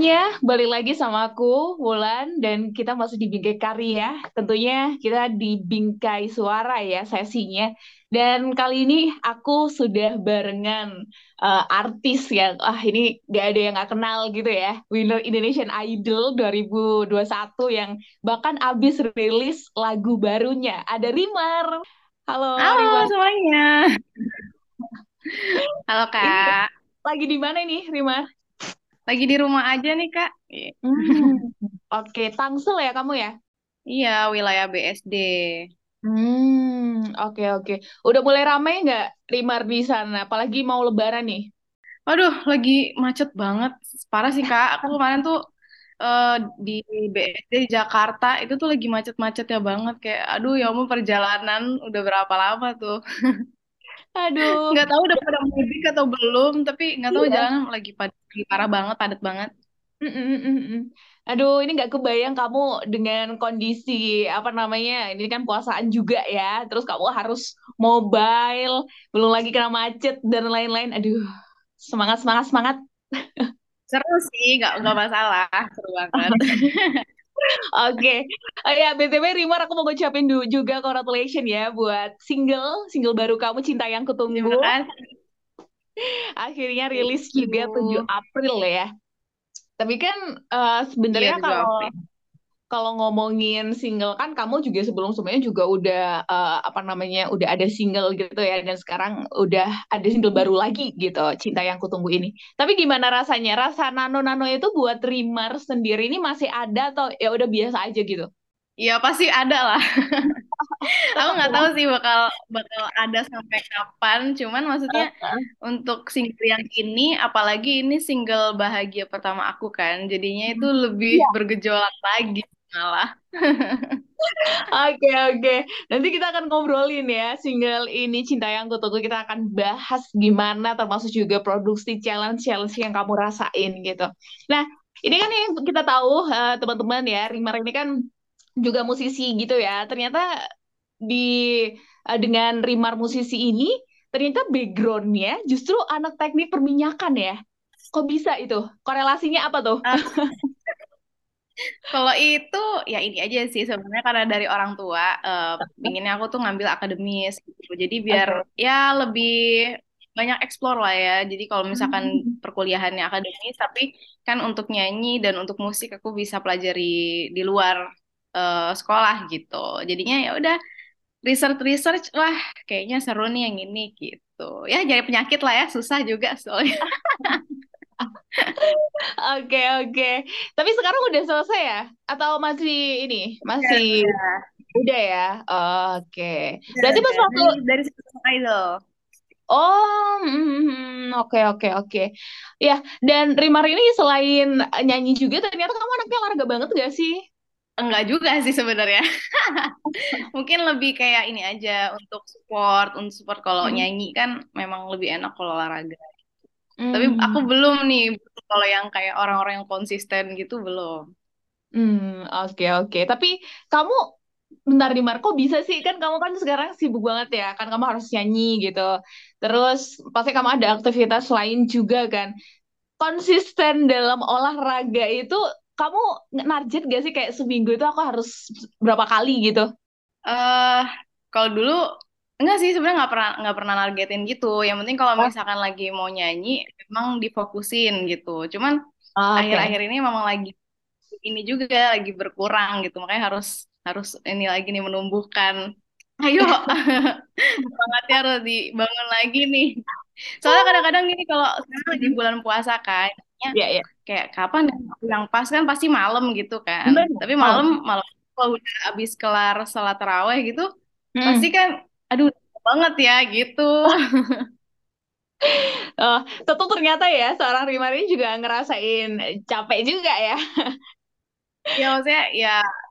semuanya, balik lagi sama aku, Wulan, dan kita masih di Bingkai Karya. Tentunya kita di Bingkai Suara ya sesinya. Dan kali ini aku sudah barengan uh, artis yang, ah ini gak ada yang gak kenal gitu ya. Winner Indonesian Idol 2021 yang bahkan abis rilis lagu barunya. Ada Rimar. Halo, Halo Rimar. semuanya. Halo Kak. Lagi di mana nih, Rimar? Lagi di rumah aja nih Kak. Hmm. Oke, Tangsel ya kamu ya? Iya, wilayah BSD. Hmm, oke oke. Udah mulai ramai nggak Rimar di sana? Apalagi mau Lebaran nih. Waduh, lagi macet banget. Parah sih Kak. Aku kemarin tuh uh, di BSD di Jakarta itu tuh lagi macet-macetnya banget. Kayak, aduh ya ampun perjalanan udah berapa lama tuh. Aduh. Nggak tahu udah pada mudik atau belum, tapi nggak tahu Iya. jalanan lagi pad- lagi parah banget, padat banget. Mm, mm, mm, mm. Aduh, ini nggak kebayang kamu dengan kondisi apa namanya? Ini kan puasaan juga ya. Terus kamu harus mobile, belum lagi kena macet dan lain-lain. Aduh, semangat semangat semangat. Seru sih, nggak nggak masalah, seru banget. Oke, Oh ya BTW Rimar aku mau ngucapin dulu juga congratulations ya buat single single baru kamu Cinta yang Kutunggu. Akhirnya rilis juga 7 you. April ya. Tapi kan Iya, sebenarnya 7 kalau April. Kalau ngomongin single kan kamu juga sebelum sebelumnya juga udah eh, apa namanya udah ada single gitu ya dan sekarang udah ada single baru lagi gitu Cinta yang Kutunggu ini. Tapi gimana rasanya? Rasa nano-nano itu buat Rimar sendiri ini masih ada atau ya udah biasa aja gitu? Iya pasti ada lah. Aku nggak ya. tahu sih bakal bakal ada sampai kapan. Cuman maksudnya untuk single yang ini, apalagi ini single bahagia pertama aku kan, jadinya itu lebih Iya. bergejolak lagi malah. Oke oke, nanti kita akan ngobrolin ya single ini Cinta yang Kutunggu kita akan bahas gimana termasuk juga produksi challenge challenge yang kamu rasain gitu. Nah ini kan yang kita tahu eh, teman-teman ya Rimar ini kan juga musisi gitu ya. Ternyata di eh, dengan Rimar musisi ini ternyata backgroundnya justru anak teknik perminyakan ya. Kok bisa itu? Korelasinya apa tuh? Kalau itu ya ini aja sih sebenarnya karena dari orang tua eh pinginnya aku tuh ngambil akademis gitu. Jadi biar Oke. ya lebih banyak explore lah ya. Jadi kalau misalkan Hmm. perkuliahannya akademis tapi kan untuk nyanyi dan untuk musik aku bisa pelajari di luar eh, sekolah gitu. Jadinya ya udah research-research wah kayaknya seru nih yang ini gitu. Ya jadi penyakit lah ya, susah juga soalnya. Oke, oke. Tapi sekarang udah selesai ya? Atau masih ini? Ya, Masih udah. udah ya? Oke. Udah, Berarti pas waktu Dari situ idol. Oh, hmm, oke oke oke. Ya, dan Rimar ini selain nyanyi juga ternyata kamu anaknya olahraga banget gak sih? Enggak juga sih sebenarnya. Mungkin lebih kayak ini aja untuk support, untuk support kalau Hmm. nyanyi kan memang lebih enak kalau olahraga. Tapi aku Hmm. belum nih kalau yang kayak orang-orang yang konsisten gitu belum. Hmm, oke oke. Tapi kamu bentar nih Marco bisa sih kan kamu kan sekarang sibuk banget ya kan kamu harus nyanyi gitu. Terus pasti kamu ada aktivitas lain juga kan. Konsisten dalam olahraga itu kamu narget gak sih kayak seminggu itu aku harus berapa kali gitu? Eh, kalau dulu enggak sih sebenarnya nggak pernah nggak pernah nargetin gitu. Yang penting kalau Oh, misalkan lagi mau nyanyi memang difokusin gitu. Cuman Oke. akhir-akhir ini memang lagi ini juga lagi berkurang gitu. Makanya harus harus ini lagi nih menumbuhkan. Ayo, semangatnya harus dibangun lagi nih. Soalnya kadang-kadang gini kalau sekarang lagi bulan puasa kan, ya Ya ya. kayak kapan ya yang pas kan pasti malam gitu kan. Bener. Tapi Oh. malam malam kalau udah habis kelar sholat taraweh gitu, pasti Hmm. kan, aduh banget ya gitu. Oh, tentu ternyata ya seorang Rimar ini juga ngerasain capek juga ya. Ya maksudnya ya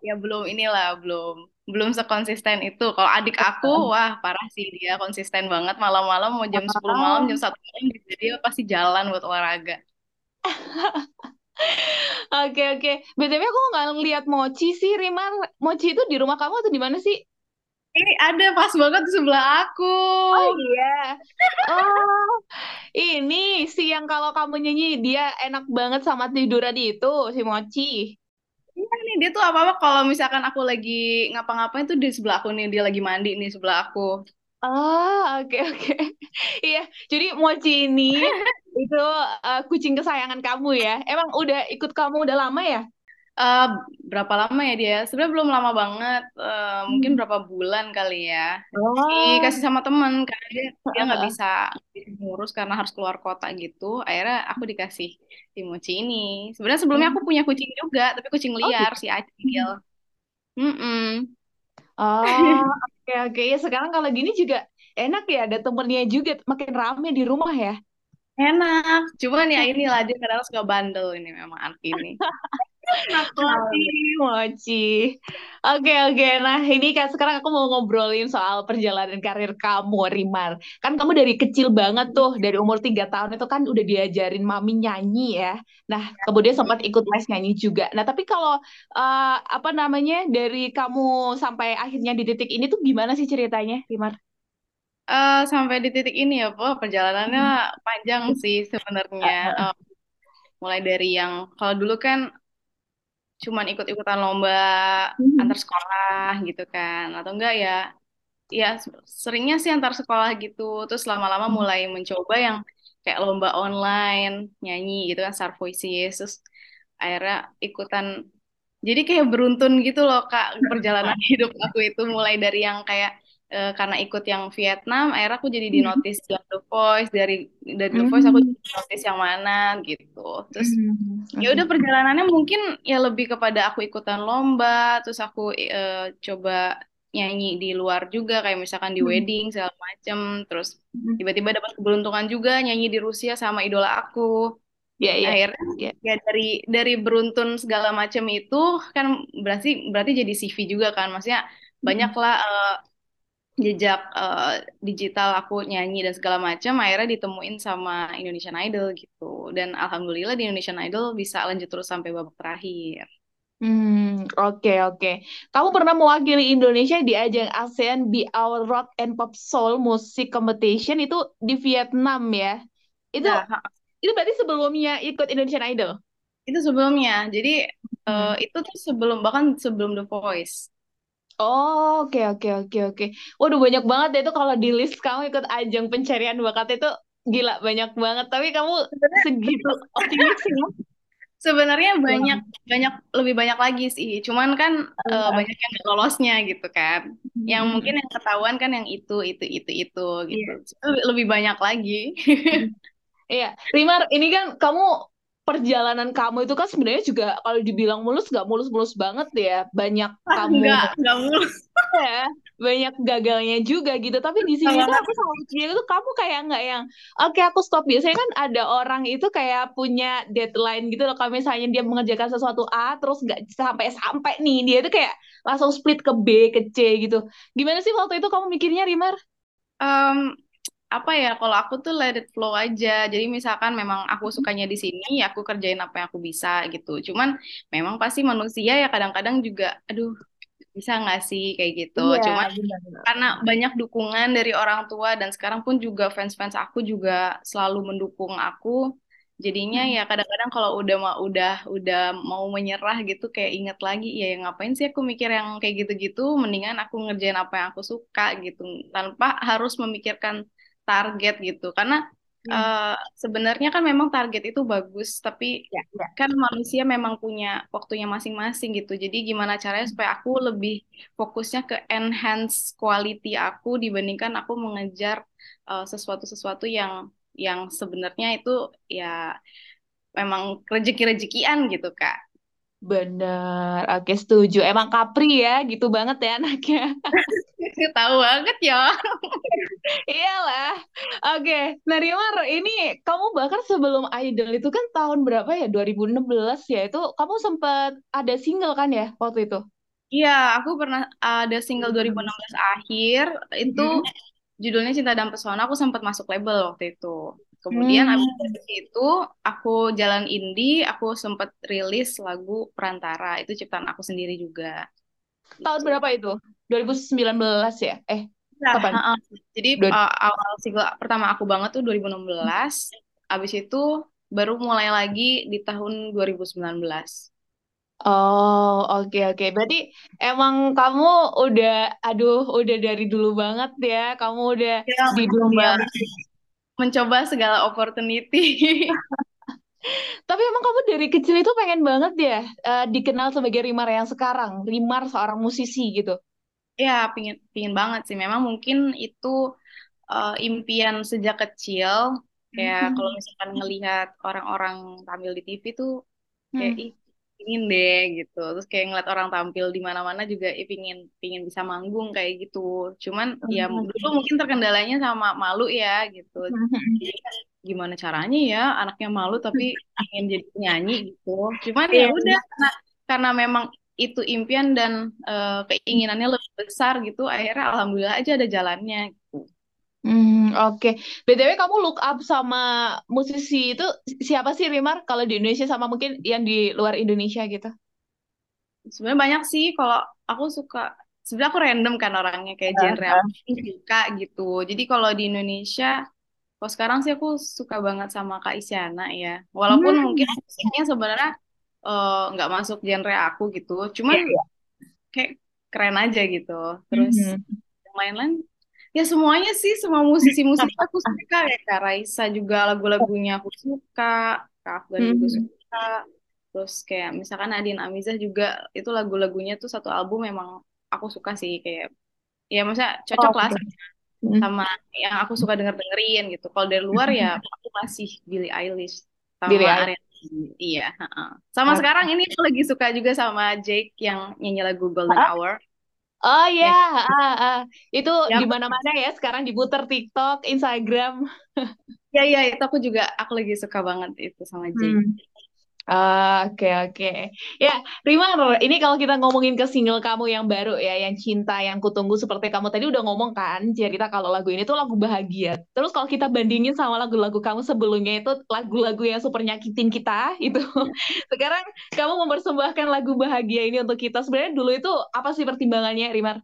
ya belum inilah belum belum sekonsisten itu. Kalau adik aku wah parah sih dia konsisten banget malam-malam mau jam 10 malam jam satu malam dia pasti jalan buat olahraga. Oke oke. BTW aku nggak lihat Mochi sih, Rimar. Mochi itu di rumah kamu atau di mana sih? Ini ada pas banget di sebelah aku. Oh iya. Oh, ini si yang kalau kamu nyanyi dia enak banget sama tiduran itu, si Mochi. Iya nih, dia tuh apa-apa kalau misalkan aku lagi ngapa-ngapain tuh di sebelah aku nih, dia lagi mandi nih sebelah aku. Ah, oke oke. Iya, jadi Mochi ini itu uh, kucing kesayangan kamu ya. Emang udah ikut kamu udah lama ya? Uh, berapa lama ya dia? Sebenarnya belum lama banget, uh, mungkin Hmm. berapa bulan kali ya. Oh. Dikasih sama temen karena dia dia nggak bisa ngurus karena harus keluar kota gitu. Akhirnya aku dikasih Timoci ini. Sebenarnya sebelumnya aku punya kucing juga, tapi kucing Oh liar gitu. si Acil. Mm-mm. Oh, oke oke. Ya sekarang kalau gini juga enak ya ada temennya juga makin rame di rumah ya. Enak, cuman ya inilah dia kadang suka bandel ini memang anak ini. Nakal. Mochi, mochi. Oke, oke. Nah, ini kan sekarang aku mau ngobrolin soal perjalanan karir kamu, Rimar. Kan kamu dari kecil banget tuh, dari umur tiga tahun itu kan udah diajarin mami nyanyi ya. Nah, kemudian sempat ikut les nyanyi juga. Nah, tapi kalau eh, apa namanya dari kamu sampai akhirnya di titik ini tuh gimana sih ceritanya, Rimar? Eh, sampai di titik ini ya, Po, perjalanannya Hmm. panjang sih sebenarnya. Eh, mulai dari yang kalau dulu kan cuman ikut-ikutan lomba antar Mhm. sekolah gitu kan, atau enggak ya, ya seringnya sih antar sekolah gitu. Terus lama-lama mulai mencoba yang kayak lomba online nyanyi gitu kan, Star Voices. Terus akhirnya ikutan. Jadi kayak beruntun gitu loh Kak perjalanan hidup aku itu mulai dari yang kayak eh, karena ikut yang Vietnam, akhirnya aku jadi di Mhm. notice yang The Voice dari dari The Voice aku Hmm. jadi di notice yang mana gitu. Terus Hmm. ya udah perjalanannya mungkin ya lebih kepada aku ikutan lomba, terus aku eh, coba nyanyi di luar juga kayak misalkan di Hmm. wedding segala macem, terus Hmm. tiba-tiba dapat keberuntungan juga nyanyi di Rusia sama idola aku Ya, ya, akhirnya ya. ya dari dari beruntun segala macam itu kan berarti berarti jadi CV juga kan maksudnya Hmm. banyaklah eh, jejak eh, digital aku nyanyi dan segala macam akhirnya ditemuin sama Indonesian Idol gitu dan alhamdulillah di Indonesian Idol bisa lanjut terus sampai babak terakhir Hmm, oke oke. Kamu pernah mewakili Indonesia di ajang ASEAN Be Our Rock and Pop Soul Music Competition itu di Vietnam ya. Itu nah itu berarti sebelumnya ikut Indonesian Idol. itu sebelumnya jadi eh, Hmm. itu tuh sebelum bahkan sebelum The Voice Oh, oke oke oke oke. Waduh banyak banget ya itu kalau di list kamu ikut ajang pencarian bakat itu gila banyak banget. Tapi kamu sebenarnya segitu optimis ya. Sebenarnya banyak Wah. banyak lebih banyak lagi sih. Cuman kan eh, banyak yang nggak lolosnya gitu kan. Yang mungkin yang ketahuan kan yang itu itu itu itu gitu. Iya. Lebih, lebih banyak lagi. Iya, Rimar, ini kan kamu perjalanan kamu itu kan sebenarnya juga kalau dibilang mulus nggak mulus-mulus banget ya. Banyak Ah, kamu Enggak, enggak mulus. ya, banyak gagalnya juga gitu. Tapi di sini tuh aku sama dia itu kamu kayak nggak yang oke aku stop. Biasanya kan ada orang itu kayak punya deadline gitu loh. Kalau misalnya dia mengerjakan sesuatu A terus nggak sampai-sampai nih, dia itu kayak langsung split ke B, ke C gitu. Gimana sih waktu itu kamu mikirnya, Rimar? Em, apa ya kalau aku tuh let it flow aja. Jadi misalkan memang aku sukanya di sini, ya aku kerjain apa yang aku bisa gitu. Cuman memang pasti manusia ya kadang-kadang juga aduh bisa nggak sih kayak gitu. Iya, Cuman benar-benar. karena banyak dukungan dari orang tua dan sekarang pun juga fans-fans aku juga selalu mendukung aku. Jadinya ya kadang-kadang kalau udah mau udah udah mau menyerah gitu kayak inget lagi ya yang ngapain sih aku mikir yang kayak gitu-gitu mendingan aku ngerjain apa yang aku suka gitu tanpa harus memikirkan target gitu karena eh, sebenarnya kan memang target itu bagus tapi Ya, ya. kan manusia memang punya waktunya masing-masing gitu. Jadi gimana caranya supaya aku lebih fokusnya ke enhance quality aku dibandingkan aku mengejar uh, sesuatu-sesuatu yang yang sebenarnya itu ya memang rezeki-rezekian gitu, Kak. Bener, oke setuju. Emang Capri ya, gitu banget ya anaknya. Tahu banget ya. Iyalah. Oke, nah Rimar, ini kamu bahkan sebelum Idol itu kan tahun berapa ya? 2016 ya. Itu kamu sempat ada single kan ya waktu itu? Iya, aku pernah ada single 2016 akhir itu Mm-mm. judulnya Cinta dan Pesona. Aku sempat masuk label waktu itu. Kemudian Hmm. abis dari situ aku jalan indie, aku sempat rilis lagu Perantara. Itu ciptaan aku sendiri juga. tahun gitu. berapa itu? 2019 ya? Eh, Nah, kapan? ha-ha. Jadi uh, awal single pertama aku banget tuh 2016. Abis itu baru mulai lagi di tahun 2019. Oh, oke oke. Berarti emang kamu udah, aduh, udah dari dulu banget ya. Kamu udah Ya, di mencoba dunia. Mencoba segala opportunity. Tapi emang kamu dari kecil itu pengen banget ya eh, dikenal sebagai Rimar yang sekarang, Rimar seorang musisi gitu. Ya, pingin pingin banget sih. Memang mungkin itu uh, impian sejak kecil. Kayak kalau misalkan ngelihat orang-orang tampil di TV tuh kayak Hmm. Ih pingin deh gitu. Terus kayak ngeliat orang tampil di mana-mana juga ih pingin pingin bisa manggung kayak gitu. Cuman ya dulu mungkin terkendalanya sama malu ya gitu. Jadi kan gimana caranya ya anaknya malu tapi ingin jadi penyanyi gitu. Cuman ya Iya. udah karena karena memang itu impian dan eh, keinginannya lebih besar gitu. Akhirnya alhamdulillah aja ada jalannya. Hmm, oke. BTW kamu look up sama musisi itu siapa sih Rimar? Kalau di Indonesia sama mungkin yang di luar Indonesia gitu. Sebenarnya banyak sih kalau aku suka sebenarnya aku random kan orangnya kayak genre apa pun suka gitu. Jadi kalau di Indonesia kalau sekarang sih aku suka banget sama Kak Isyana ya. Walaupun Hmm. mungkin musiknya sebenarnya eh, nggak masuk genre aku gitu. Cuman Iya. kayak keren aja gitu. Terus Mhm. yang lain-lain ya semuanya sih semua musisi-musisi aku suka kayak Kak Raisa juga lagu-lagunya aku suka, Kak Afgan juga Mhm. suka. Terus kayak misalkan Nadine Amizah juga itu lagu-lagunya tuh satu album memang aku suka sih kayak ya maksudnya Oh, cocok lah oke. sama, Hmm. sama yang aku suka denger dengerin gitu. Kalau dari luar ya aku masih Billie Eilish Billie sama Eilish. Ariana. Iya, heeh. Sama sekarang ini aku lagi suka juga sama Jake yang nyanyi lagu Golden Hah? Hour. Oh Ya, ya, ah, ah. Itu ya, di mana-mana ya sekarang diputar TikTok, Instagram. ya, ya itu aku juga aku lagi suka banget itu sama Jake. Hmm. Oke oke. Ya, Rimar, ini kalau kita ngomongin ke single kamu yang baru ya, yang Cinta yang Kutunggu seperti kamu tadi udah ngomong kan, cerita kalau lagu ini tuh lagu bahagia. Terus kalau kita bandingin sama lagu-lagu kamu sebelumnya itu lagu-lagu yang super nyakitin kita itu. Sekarang kamu mempersembahkan lagu bahagia ini untuk kita. Sebenarnya dulu itu apa sih pertimbangannya, Rimar?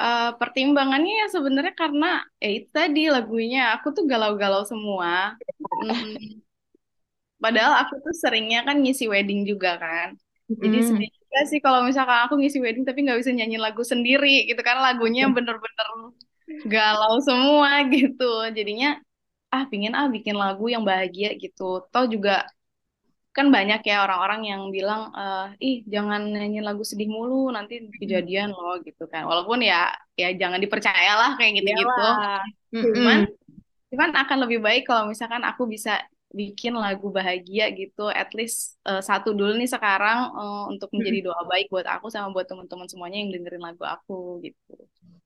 Eh, pertimbangannya ya sebenarnya karena eh itu tadi lagunya aku tuh galau-galau semua. Mm, padahal aku tuh seringnya kan ngisi wedding juga kan. Jadi Hmm. sedih juga sih kalau misalkan aku ngisi wedding tapi nggak bisa nyanyi lagu sendiri gitu kan lagunya bener-bener galau semua gitu. Jadinya ah pingin ah bikin lagu yang bahagia gitu. Toh juga kan banyak ya orang-orang yang bilang eh, ih jangan nyanyi lagu sedih mulu nanti kejadian loh gitu kan. Walaupun ya ya jangan dipercayalah kayak gitu-gitu. Iyalah. Cuman cuman akan lebih baik kalau misalkan aku bisa bikin lagu bahagia gitu at least eh, satu dulu nih sekarang eh, untuk menjadi doa baik buat aku sama buat teman-teman semuanya yang dengerin lagu aku gitu.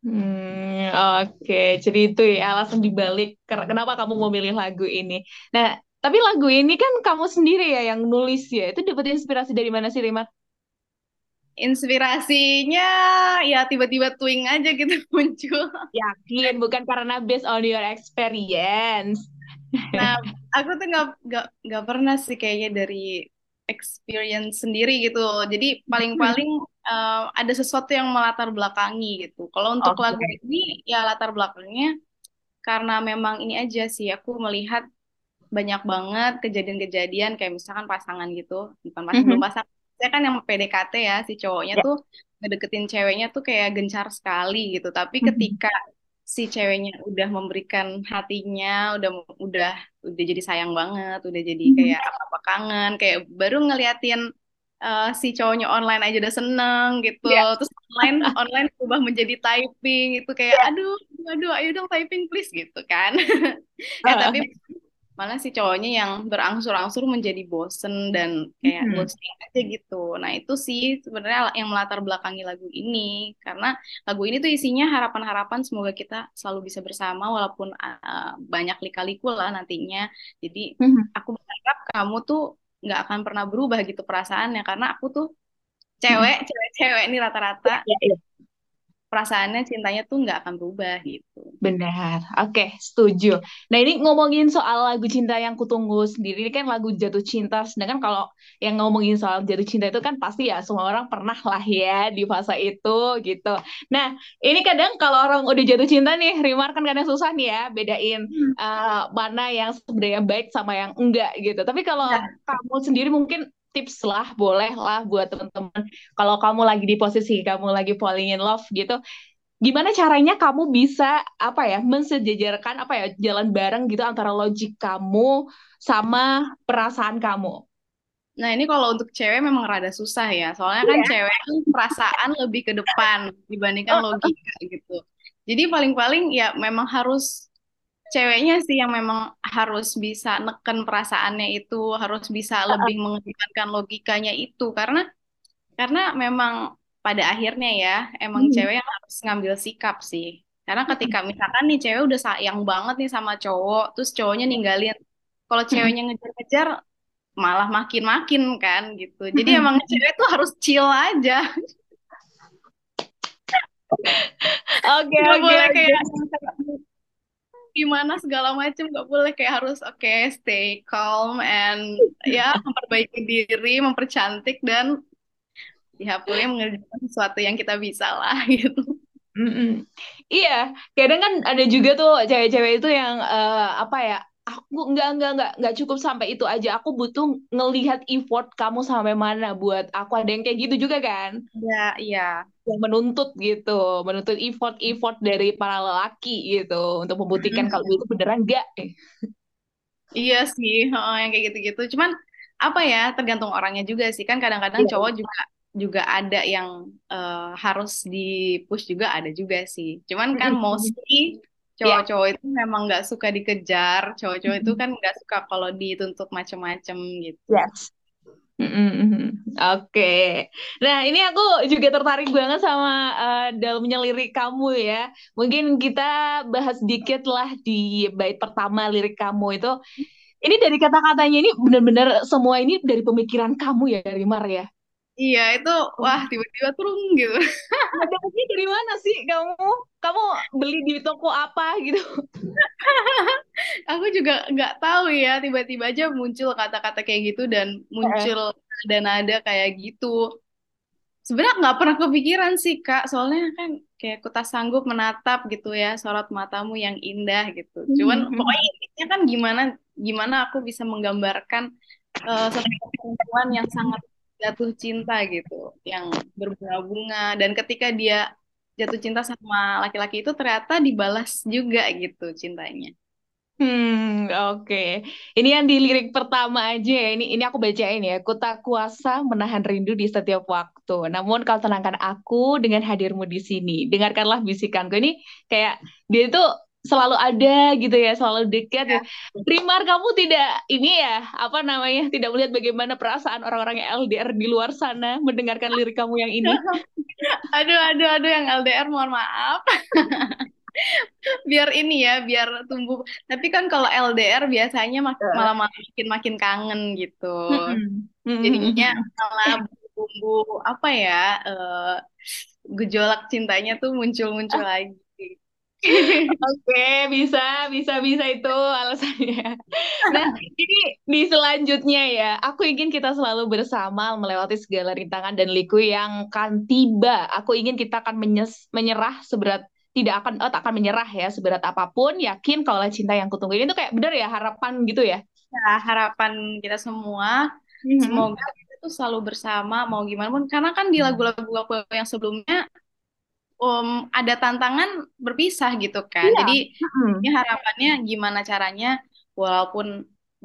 Hmm, oke. Jadi itu ya alasan dibalik kenapa kamu memilih lagu ini. Nah, tapi lagu ini kan kamu sendiri ya yang nulis ya. Itu dapat inspirasi dari mana sih, Rimar? Inspirasinya ya tiba-tiba twing aja gitu muncul. Yakin, bukan karena based on your experience. Nah, aku tuh nggak nggak nggak pernah sih kayaknya dari experience sendiri gitu. Jadi paling-paling eh, ada sesuatu yang melatar belakangi gitu. Kalau untuk Oke. lagu ini ya latar belakangnya karena memang ini aja sih aku melihat banyak banget kejadian-kejadian kayak misalkan pasangan gitu, bukan pas belum Mhm. pasangan. Saya kan yang PDKT ya si cowoknya Ya. tuh ngedeketin ceweknya tuh kayak gencar sekali gitu. Tapi Mhm. ketika si ceweknya udah memberikan hatinya, udah udah udah jadi sayang banget, udah jadi Mhm. kayak apa-apa kangen, kayak baru ngeliatin eh, si cowoknya online aja udah seneng gitu. Ya. Terus online online berubah menjadi typing itu kayak Ya. aduh aduh ayo dong typing please gitu kan. Eh tapi malah si cowoknya yang berangsur-angsur menjadi bosen dan kayak Mhm. ghosting aja gitu. Nah itu sih sebenarnya yang melatar belakangi lagu ini karena lagu ini tuh isinya harapan-harapan semoga kita selalu bisa bersama walaupun uh, banyak lika-liku lah nantinya. Jadi Mhm. aku berharap kamu tuh nggak akan pernah berubah gitu perasaannya karena aku tuh Mhm. cewek, cewek-cewek ini rata-rata Ya, ya. Perasaannya cintanya tuh nggak akan berubah gitu. Benar, oke, setuju. Nah, ini ngomongin soal lagu cinta yang kutunggu sendiri, ini kan lagu jatuh cinta. Sedangkan kalau yang ngomongin soal jatuh cinta itu kan pasti ya semua orang pernah lah ya di fase itu gitu. Nah, ini kadang kalau orang udah jatuh cinta nih, Rimar kan kadang susah nih ya bedain uh, mana yang sebenarnya baik sama yang enggak gitu. Tapi kalau Nah, kamu sendiri mungkin tips lah, boleh lah buat teman-teman. Kalau kamu lagi di posisi kamu lagi falling in love gitu, gimana caranya kamu bisa apa ya mensejajarkan apa ya jalan bareng gitu antara logik kamu sama perasaan kamu. Nah, ini kalau untuk cewek memang rada susah ya. Soalnya kan Iya. cewek kan perasaan lebih ke depan dibandingkan logika gitu. Jadi paling-paling ya memang harus ceweknya sih yang memang harus bisa neken perasaannya itu, harus bisa lebih mengedepankan logikanya itu karena karena memang pada akhirnya ya emang Hmm. cewek yang harus ngambil sikap sih. Karena ketika misalkan nih cewek udah sayang banget nih sama cowok, terus cowoknya ninggalin. Kalau ceweknya ngejar-ngejar malah makin-makin kan gitu. Jadi Hmm. emang cewek tuh harus chill aja. Oke oke boleh kayak gimana segala macam nggak boleh kayak harus oke stay calm and ya memperbaiki diri, mempercantik dan ya boleh mengerjakan sesuatu yang kita bisa lah gitu. Mm-mm. Iya, kadang kan ada juga tuh cewek-cewek itu yang eh, apa ya? Aku nggak nggak nggak nggak cukup sampai itu aja. Aku butuh ngelihat effort kamu sampai mana buat aku. Ada yang kayak gitu juga kan? Ya, iya. Yang menuntut gitu, menuntut effort-effort dari para lelaki gitu untuk membuktikan kalau itu beneran enggak. Iya sih, heeh, yang kayak gitu-gitu. Cuman apa ya, tergantung orangnya juga sih. Kan kadang-kadang Iya. cowok juga juga ada yang eh, harus di-push juga ada juga sih. Cuman kan mostly Iya. cowok-cowok itu memang nggak suka dikejar. Cowok-cowok itu kan nggak suka kalau dituntut macem-macem gitu. Yes. Mm-mm. Oke. Nah, ini aku juga tertarik banget sama eh, dalamnya lirik kamu ya. Mungkin kita bahas dikit lah di bait pertama lirik kamu itu. Ini dari kata-katanya ini benar-benar semua ini dari pemikiran kamu ya, Rimar ya. Iya, itu wah tiba-tiba turun gitu. Dapetnya dari mana sih kamu? Kamu beli di toko apa gitu? Aku juga nggak tahu ya, tiba-tiba aja muncul kata-kata kayak gitu dan muncul nada-nada kayak gitu. Sebenarnya nggak pernah kepikiran sih Kak, soalnya kan kayak ku tak sanggup menatap gitu ya sorot matamu yang indah gitu. Cuman Hmm. pokoknya intinya kan gimana gimana aku bisa menggambarkan eh, sosok perempuan yang sangat jatuh cinta gitu, yang berbunga-bunga dan ketika dia jatuh cinta sama laki-laki itu ternyata dibalas juga gitu cintanya. Hmm, oke. Ini yang di lirik pertama aja ya. Ini ini aku bacain ya. Ku tak kuasa menahan rindu di setiap waktu. Namun kau tenangkan aku dengan hadirmu di sini. Dengarkanlah bisikanku. Ini kayak dia itu selalu ada gitu ya, selalu dekat ya. Rimar, kamu tidak ini ya, apa namanya? Tidak melihat bagaimana perasaan orang-orang yang LDR di luar sana mendengarkan lirik kamu yang ini. Aduh, aduh, aduh yang LDR mohon maaf. Biar ini ya, biar tumbuh. Tapi kan kalau LDR biasanya mak Heeh. malah makin makin kangen gitu. Jadinya malah bumbu apa ya, eh, gejolak cintanya tuh muncul-muncul lagi. Oke, bisa, bisa, bisa itu alasannya. Nah, ini di selanjutnya ya, aku ingin kita selalu bersama melewati segala rintangan dan liku yang akan tiba. Aku ingin kita akan menyes- menyerah seberat tidak akan oh, tak akan menyerah ya seberat apa pun. Yakin kalau cinta yang kutunggu ini tuh kayak bener ya harapan gitu ya. Nah, harapan kita semua Mhm. semoga kita tuh selalu bersama mau gimana pun karena kan di lagu-lagu aku yang sebelumnya um, ada tantangan berpisah gitu kan. Iya. Jadi Mhm. ini harapannya gimana caranya walaupun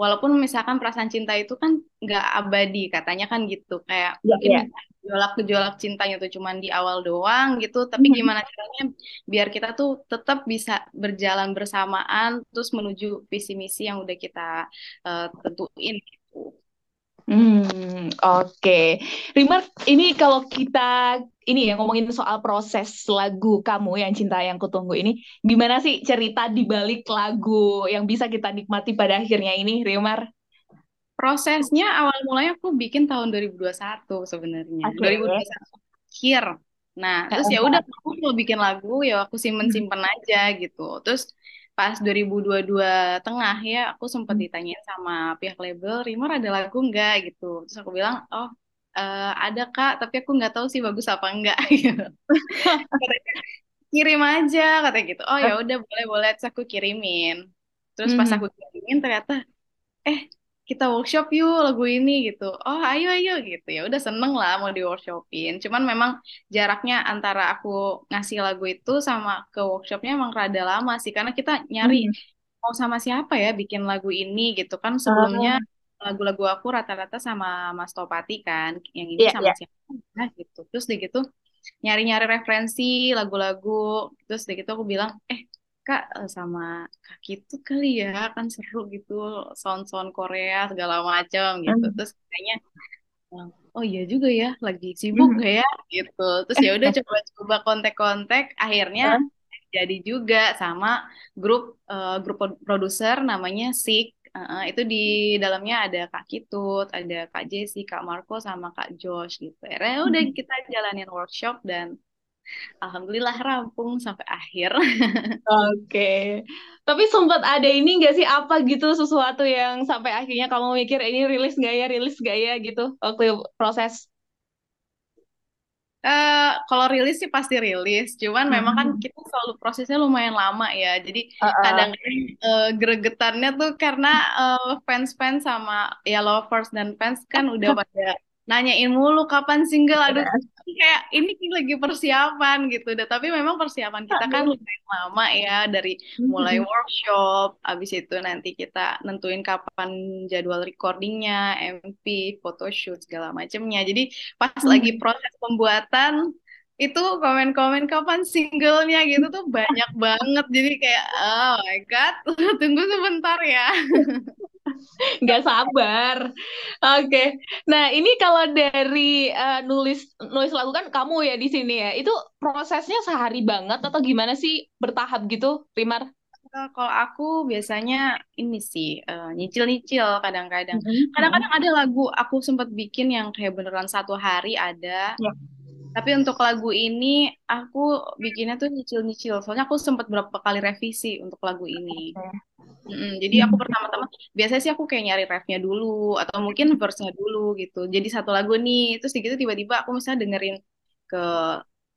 walaupun misalkan perasaan cinta itu kan nggak abadi katanya kan gitu kayak Iya, mungkin iya. gejolak-gejolak cintanya tuh cuman di awal doang gitu tapi gimana caranya biar kita tuh tetap bisa berjalan bersamaan terus menuju visi misi yang udah kita eh, tentuin gitu. Hmm, oke. Rimar, ini kalau kita ini ya ngomongin soal proses lagu kamu yang cinta yang kutunggu ini, gimana sih cerita di balik lagu yang bisa kita nikmati pada akhirnya ini, Rimar? Prosesnya awal mulanya aku bikin tahun 2021 sebenarnya. Oke. 2021 akhir. Nah, terus ya udah aku mau bikin lagu ya aku simpen-simpen aja gitu. Terus pas 2022 tengah ya aku sempat ditanyain sama pihak label, Rimor ada lagu nggak gitu. Terus aku bilang, oh uh, ada kak, tapi aku nggak tahu sih bagus apa enggak. Gitu. kirim aja katanya gitu. Oh ya udah boleh boleh, terus aku kirimin. Terus pas aku kirimin ternyata, eh kita workshop yuk lagu ini gitu. Oh ayo ayo gitu ya udah seneng lah mau di workshopin. Cuman memang jaraknya antara aku ngasih lagu itu sama ke workshopnya emang rada lama sih karena kita nyari hmm. mau sama siapa ya bikin lagu ini gitu kan sebelumnya oh. lagu-lagu aku rata-rata sama Mas Topati kan yang ini yeah, sama yeah. siapa nah, gitu. Terus deh gitu nyari-nyari referensi lagu-lagu terus deh gitu aku bilang eh kak eh, sama kak itu kali ya kan seru gitu sound-sound Korea segala macam gitu hmm. terus kayaknya oh iya juga ya lagi sibuk hmm. ya gitu terus ya udah coba-coba kontak-kontak akhirnya jadi juga sama grup uh, grup produser namanya Sik uh, itu di dalamnya ada Kak Kitut, ada Kak Jesse, Kak Marco sama Kak Josh gitu. Akhirnya udah hmm. kita jalanin workshop dan Alhamdulillah rampung sampai akhir. Oke. Tapi sempat ada ini nggak sih apa gitu sesuatu yang sampai akhirnya kamu mikir ini rilis nggak ya, rilis nggak ya gitu waktu proses? Uh, kalau rilis sih pasti rilis, cuman hmm. memang kan hmm. kita selalu prosesnya lumayan lama ya, jadi uh -uh. kadang-kadang uh, gregetannya tuh karena uh, fans-fans sama ya lovers dan fans kan udah pada nanyain mulu kapan single aduh kayak ini lagi persiapan gitu deh. Tapi memang persiapan kita kan lumayan lama ya dari mulai workshop abis itu nanti kita nentuin kapan jadwal recordingnya MP photoshoot segala macemnya. Jadi pas lagi proses pembuatan itu komen-komen kapan singlenya gitu tuh banyak banget. Jadi kayak oh my god tunggu sebentar ya nggak sabar. Oke. Okay. Nah, ini kalau dari uh, nulis nulis lagu kan kamu ya di sini ya. Itu prosesnya sehari banget atau gimana sih bertahap gitu, Rimar? Uh, kalau aku biasanya ini sih uh, nyicil-nyicil kadang-kadang. Mm-hmm. Kadang-kadang ada lagu aku sempat bikin yang kayak beneran satu hari ada. Yeah. Tapi untuk lagu ini aku bikinnya tuh nyicil-nyicil. Soalnya aku sempat berapa kali revisi untuk lagu ini. Okay. Mm-mm, jadi aku hmm. pertama-tama biasanya sih aku kayak nyari refnya dulu atau mungkin verse-nya dulu gitu. Jadi satu lagu nih, terus gitu tiba-tiba aku misalnya dengerin ke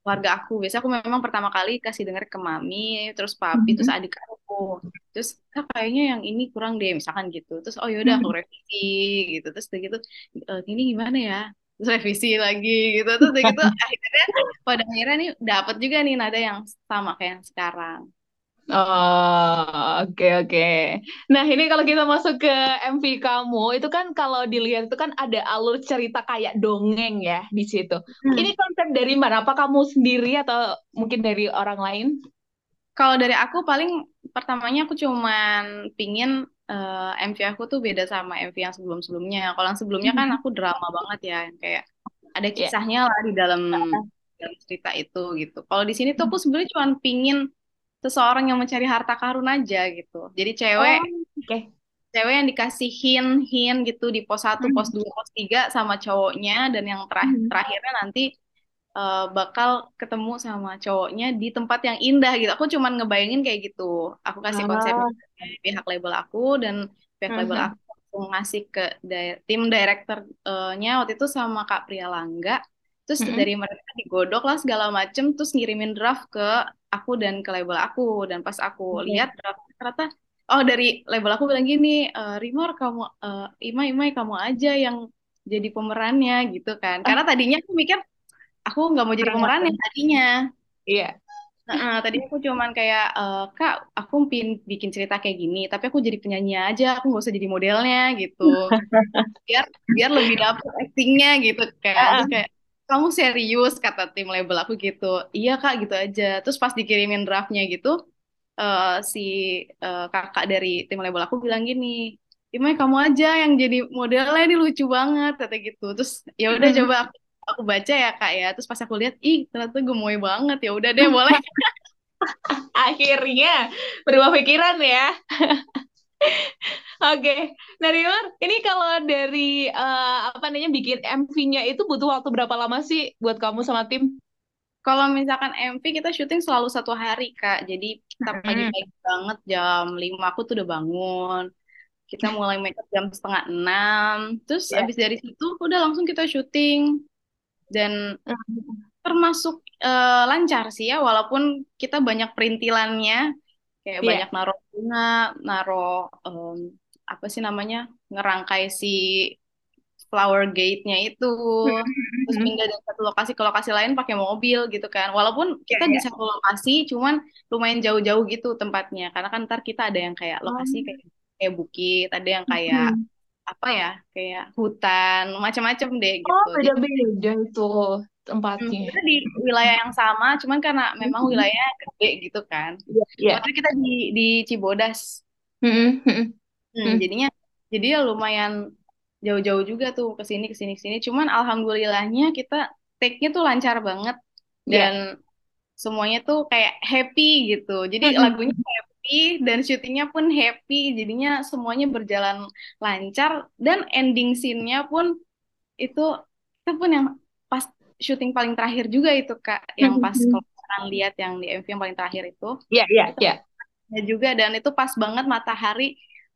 keluarga aku. Biasanya aku memang pertama kali kasih denger ke mami, terus papi, terus mm-hmm. adik aku. Terus ah, kayaknya yang ini kurang deh misalkan gitu. Terus oh yaudah aku mm-hmm. revisi gitu. Terus gitu e, ini gimana ya? Terus revisi lagi gitu. Terus gitu akhirnya pada akhirnya nih dapat juga nih nada yang sama kayak yang sekarang. Oh, oke okay, oke. Okay. Nah, ini kalau kita masuk ke MV kamu, itu kan kalau dilihat itu kan ada alur cerita kayak dongeng ya di situ. Hmm. Ini konsep dari mana? Apa kamu sendiri atau mungkin dari orang lain? Kalau dari aku paling pertamanya aku cuman pingin uh, eh, MV aku tuh beda sama MV yang sebelum-sebelumnya. Kalau yang sebelumnya kan hmm. kan aku drama banget ya, kayak ada iya. kisahnya yeah. lah di dalam, dalam cerita itu gitu. Kalau di sini tuh aku sebenarnya cuma pingin seseorang yang mencari harta karun aja gitu. Jadi cewek, oh, okay. cewek yang dikasih hin hin gitu di pos 1, hmm. pos 2, pos 3 sama cowoknya dan yang terakhir hmm. terakhirnya nanti uh, bakal ketemu sama cowoknya di tempat yang indah gitu. Aku cuman ngebayangin kayak gitu. Aku kasih oh. konsep pihak label aku dan pihak hmm. label aku ngasih ke di tim direkturnya waktu itu sama Kak Pria Langga terus mm -hmm. dari mereka digodok lah segala macem terus ngirimin draft ke aku dan ke label aku. Dan pas aku okay. lihat ternyata oh dari label aku bilang gini e, Rimor kamu uh, Ima Ima kamu aja yang jadi pemerannya gitu kan. Karena tadinya aku mikir aku nggak mau jadi pemerannya tadinya. Iya. Nah, tadi aku cuman kayak e, kak aku pin bikin cerita kayak gini tapi aku jadi penyanyi aja aku nggak usah jadi modelnya gitu. Biar biar lebih dapet actingnya gitu kan. Kayak kamu serius? kata tim label aku gitu. Iya kak gitu aja. Terus pas dikirimin draftnya gitu uh, si uh, kakak dari tim label aku bilang gini Imai kamu aja yang jadi modelnya ini lucu banget kata gitu. Terus ya udah hmm. coba aku, aku baca ya kak ya. Terus pas aku lihat ih ternyata gemoy banget. Ya udah deh boleh. Akhirnya berubah pikiran ya Oke, nah Rimar, ini kalau dari uh, apa namanya bikin MV-nya itu butuh waktu berapa lama sih buat kamu sama tim? Kalau misalkan MV kita syuting selalu satu hari Kak. Jadi kita pagi-pagi banget jam 5 aku tuh udah bangun. Kita mulai makeup jam setengah enam. Terus Ya. abis dari situ udah langsung kita syuting. Dan termasuk eh, lancar sih ya, walaupun kita banyak perintilannya. Kayak Iya. banyak naruh bunga, naruh em, apa sih namanya? Ngerangkai si flower gate-nya itu. Terus pindah dari satu lokasi ke lokasi lain pakai mobil gitu kan. Walaupun Iya, kita di iya. satu lokasi, cuman lumayan jauh-jauh gitu tempatnya. Karena kan ntar kita ada yang kayak Oh. lokasi kayak kayak bukit, ada yang kayak Mm-mm. apa ya, kayak hutan, macam-macam deh Oh, gitu. Jadi beda-beda itu hmm, tempatnya. kita di wilayah yang sama, cuman karena memang wilayahnya gede gitu kan. Iya, iya. Waktu itu kita di di Cibodas. Hmm, Mm. jadinya jadi ya lumayan jauh-jauh juga tuh ke sini ke sini ke sini. Cuman alhamdulillahnya kita take-nya tuh lancar banget Iya. dan semuanya tuh kayak happy gitu. Jadi lagunya Mm-mm. happy dan syutingnya pun happy. Jadinya semuanya berjalan lancar dan ending scene-nya pun itu itu pun yang syuting paling terakhir juga itu Kak, yang pas Mm-mm. kalau kalian lihat yang di MV yang paling terakhir itu Iya, iya, iya. juga dan itu pas banget matahari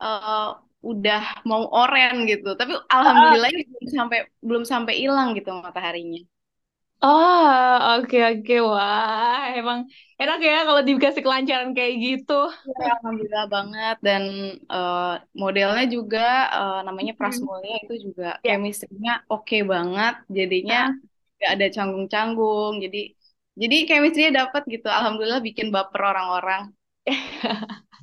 eh, udah mau oren gitu. Tapi Ah, alhamdulillah belum sampai belum sampai hilang gitu mataharinya. Oh, oke oke. Wah, emang enak ya kalau dikasih kelancaran kayak gitu. Ya, alhamdulillah banget dan eh, modelnya juga eh, namanya Hmm. Prasmulya itu juga Ya. chemistry-nya oke banget. Jadinya Ah. Gak ada canggung-canggung. Jadi jadi chemistry-nya dapat gitu. Alhamdulillah bikin baper orang-orang.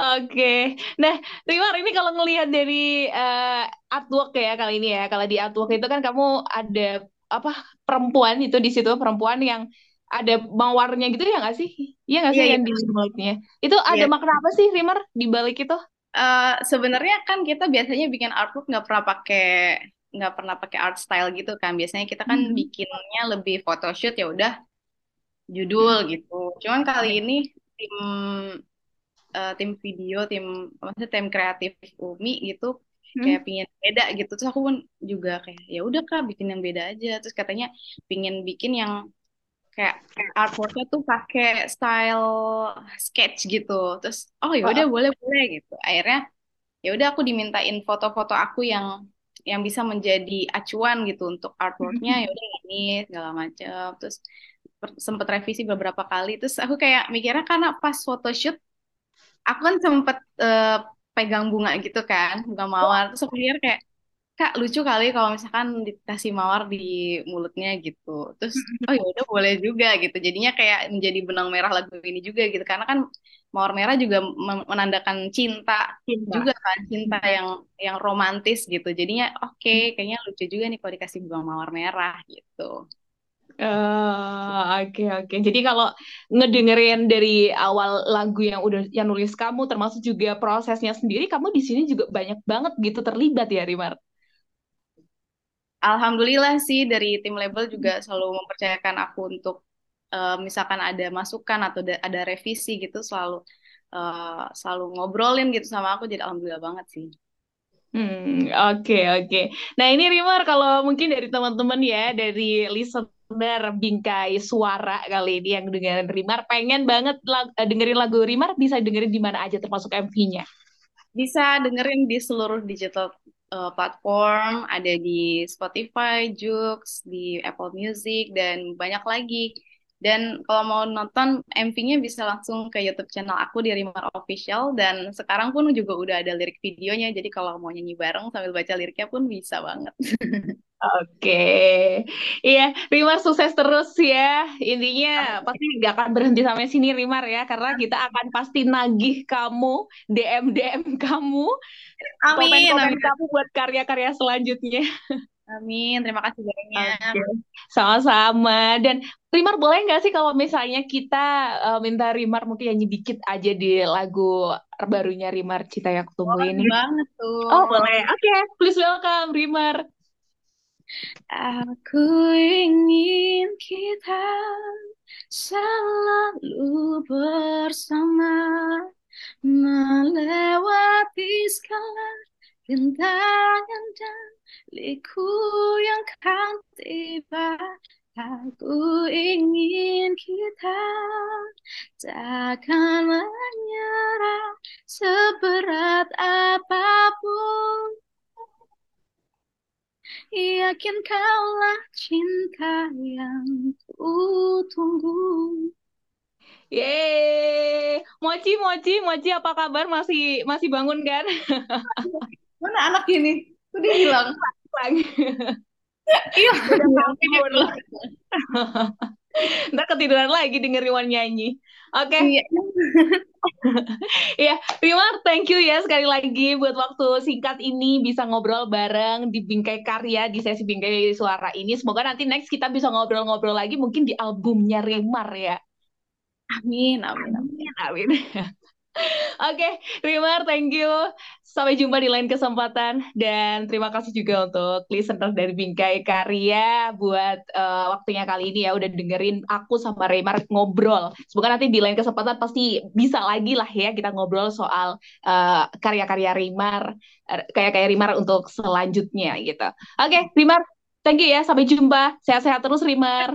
Oke. Nah, Rimar, ini kalau ngelihat dari eh, artwork ya kali ini ya. Kalau di artwork itu kan kamu ada apa perempuan itu di situ perempuan yang ada mawarnya gitu ya nggak sih? Iya nggak sih iya yang di baliknya? Itu ada iya. makna apa sih, Rimar, di balik itu? Eh, sebenarnya kan kita biasanya bikin artwork nggak pernah pakai nggak pernah pakai art style gitu kan. Biasanya kita kan Hmm. bikinnya lebih photoshoot ya udah judul gitu. Cuman kali ini tim eh, tim video, tim maksudnya tim kreatif Umi gitu kayak Hmm. pingin beda gitu. Terus aku pun juga kayak ya udah Kak bikin yang beda aja. Terus katanya pingin bikin yang kayak artworknya tuh pakai style sketch gitu. Terus oh ya udah Oh, boleh boleh gitu. Akhirnya ya udah aku dimintain foto-foto aku yang yang bisa menjadi acuan gitu untuk artworknya ya udah ini segala macam terus sempet revisi beberapa kali. Terus aku kayak mikirnya karena pas photoshoot aku kan sempet eh, pegang bunga gitu kan bunga mawar. Terus aku pikir kayak kak lucu kali kalau misalkan dikasih mawar di mulutnya gitu. Terus oh ya udah boleh juga gitu. Jadinya kayak menjadi benang merah lagu ini juga gitu. Karena kan mawar merah juga menandakan cinta juga cinta. kan cinta yang yang romantis gitu. Jadinya oke kayaknya lucu juga nih kalau dikasih bunga mawar merah gitu. Eh, oke oke. Jadi kalau ngedengerin dari awal lagu yang udah yang nulis kamu, termasuk juga prosesnya sendiri, kamu di sini juga banyak banget gitu terlibat ya, Rimar. Alhamdulillah sih dari tim label juga selalu mempercayakan aku untuk eh, misalkan ada masukan atau da- ada revisi gitu selalu eh, selalu ngobrolin gitu sama aku jadi alhamdulillah banget sih. Hmm, oke oke. Nah ini Rimar, kalau mungkin dari teman-teman ya, dari listener Bingkai Suara kali ini yang dengerin Rimar, pengen banget lag- eh, dengerin lagu Rimar, bisa dengerin di mana aja termasuk MV-nya. Bisa dengerin di seluruh digital eh, platform, ada di Spotify, Joox, di Apple Music dan banyak lagi. Dan kalau mau nonton MV-nya bisa langsung ke YouTube channel aku di Rimar Official dan sekarang pun juga udah ada lirik videonya. Jadi kalau mau nyanyi bareng sambil baca liriknya pun bisa banget. Oke, iya Rimar sukses terus ya. Intinya pasti nggak akan berhenti sampai sini Rimar ya, karena kita akan pasti nagih kamu, DM DM kamu, Amin, komen-komen amin, kamu buat karya-karya selanjutnya. amin. Terima kasih banyak. Oke, sama-sama. Dan Rimar boleh nggak sih kalau misalnya kita eh, minta Rimar mungkin nyanyi dikit aja di lagu barunya Rimar Cita yang Tunggu Boleh ini? banget Oh tuh. boleh. Oke, please welcome Rimar. Aku ingin kita selalu bersama melewati segala rintangan dan liku yang kan tiba Aku ingin kita takkan menyerah seberat apa pun. Yakin kaulah cinta yang ku tunggu. Yeay, Mochi, Mochi, Mochi, apa kabar? Masih masih bangun kan? Mana anak ini? Udah hilang. Iya, udah Ntar ketiduran lagi denger Riwan nyanyi. Oke. Okay. Iya. ya, Riwan, thank you ya sekali lagi buat waktu singkat ini bisa ngobrol bareng di Bingkai Karya di sesi Bingkai Suara ini. Semoga nanti next kita bisa ngobrol-ngobrol lagi mungkin di albumnya Rimar ya. Amin, amin, amin. Amin. Oke, okay, Rimar, thank you. Sampai jumpa di lain kesempatan. Dan terima kasih juga untuk listener dari Bingkai Karya buat uh, waktunya kali ini ya. Udah dengerin aku sama Rimar ngobrol. Semoga nanti di lain kesempatan pasti bisa lagi lah ya kita ngobrol soal uh, karya-karya Rimar. Uh, kayak-kayak Rimar untuk selanjutnya gitu. Oke, okay, Rimar, thank you ya. Sampai jumpa. Sehat-sehat terus, Rimar.